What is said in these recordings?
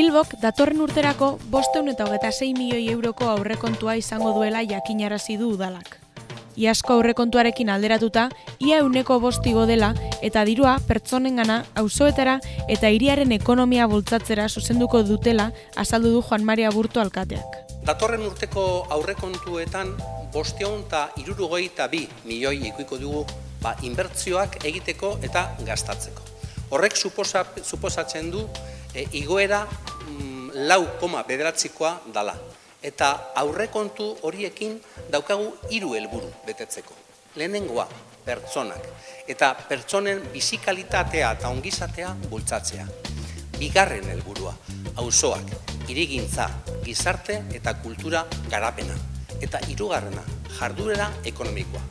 Estadok datorren urterako bosteun eta hogeta 6 milioi euroko aurrekontua izango duela jakinarazi du udalak. Iasko aurrekontuarekin alderatuta, ia euneko bostigo dela eta dirua pertsonengana auzoetara eta hiriaren ekonomia bultzatzera zuzenduko dutela azaldu du Juan Maria Burto alkateak. Datorren urteko aurrekontuetan bosteun eta irurugoi eta bi milioi ikuiko dugu ba, inbertzioak egiteko eta gastatzeko. Horrek suposa, suposatzen du e, igoera lau koma bederatzikoa dala. Eta aurrekontu horiekin daukagu hiru helburu betetzeko. Lehenengoa, pertsonak. Eta pertsonen bizikalitatea eta ongizatea bultzatzea. Bigarren helburua, auzoak, irigintza, gizarte eta kultura garapena. Eta hirugarrena, jardurera ekonomikoa.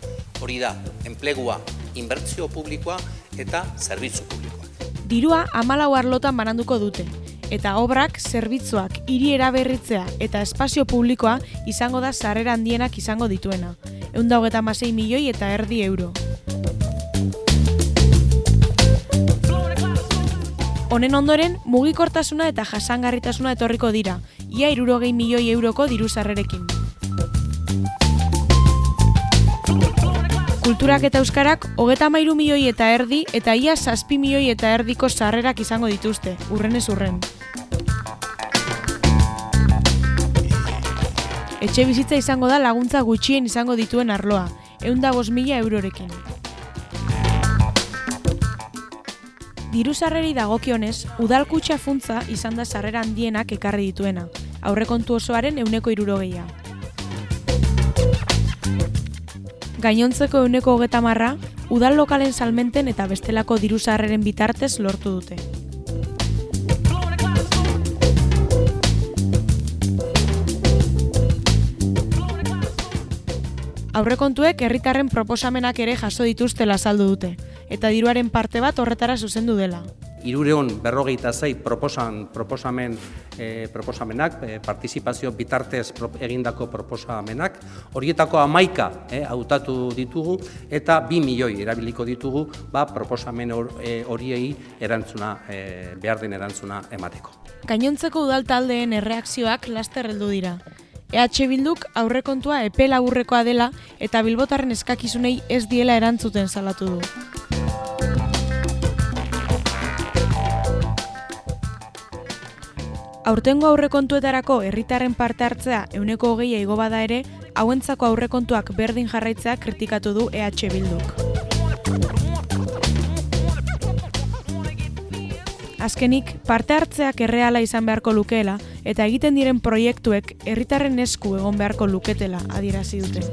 Hori da, enplegua, inbertzio publikoa eta zerbitzu publikoa. Dirua amalau arlotan bananduko dute, eta obrak, zerbitzuak, hiri eraberritzea eta espazio publikoa izango da sarrera handienak izango dituena. Eunda hogeta masei milioi eta erdi euro. Honen ondoren, mugikortasuna eta jasangarritasuna etorriko dira, ia irurogei milioi euroko diru sarrerekin. Kulturak eta Euskarak hogeta mairu milioi eta erdi eta ia zazpi milioi eta erdiko sarrerak izango dituzte, urrenez urren. Etxe bizitza izango da laguntza gutxien izango dituen arloa, eunda mila eurorekin. Diru sarreri dagokionez, udalkutxa funtza izan da sarrera handienak ekarri dituena, aurrekontu osoaren euneko irurogeia. Gainontzeko euneko hogeta marra, udal lokalen salmenten eta bestelako diru sarreren bitartez lortu dute. Aurrekontuek herritarren proposamenak ere jaso dituztela saldu dute, eta diruaren parte bat horretara zuzendu dela. Irureon berrogeita zei proposan, proposamen, e, proposamenak, e, partizipazio bitartez egindako proposamenak, horietako amaika e, hautatu ditugu eta bi milioi erabiliko ditugu ba, proposamen e, horiei erantzuna, e, behar den erantzuna emateko. Gainontzeko udal taldeen erreakzioak laster heldu dira. EH Bilduk aurrekontua epe laburrekoa dela eta bilbotarren eskakizunei ez diela erantzuten salatu du. Aurtengo aurrekontuetarako herritarren parte hartzea euneko hogeia igo bada ere, hauentzako aurrekontuak berdin jarraitzea kritikatu du EH Bilduk. Azkenik, parte hartzeak erreala izan beharko lukeela eta egiten diren proiektuek herritarren esku egon beharko luketela adierazi dute.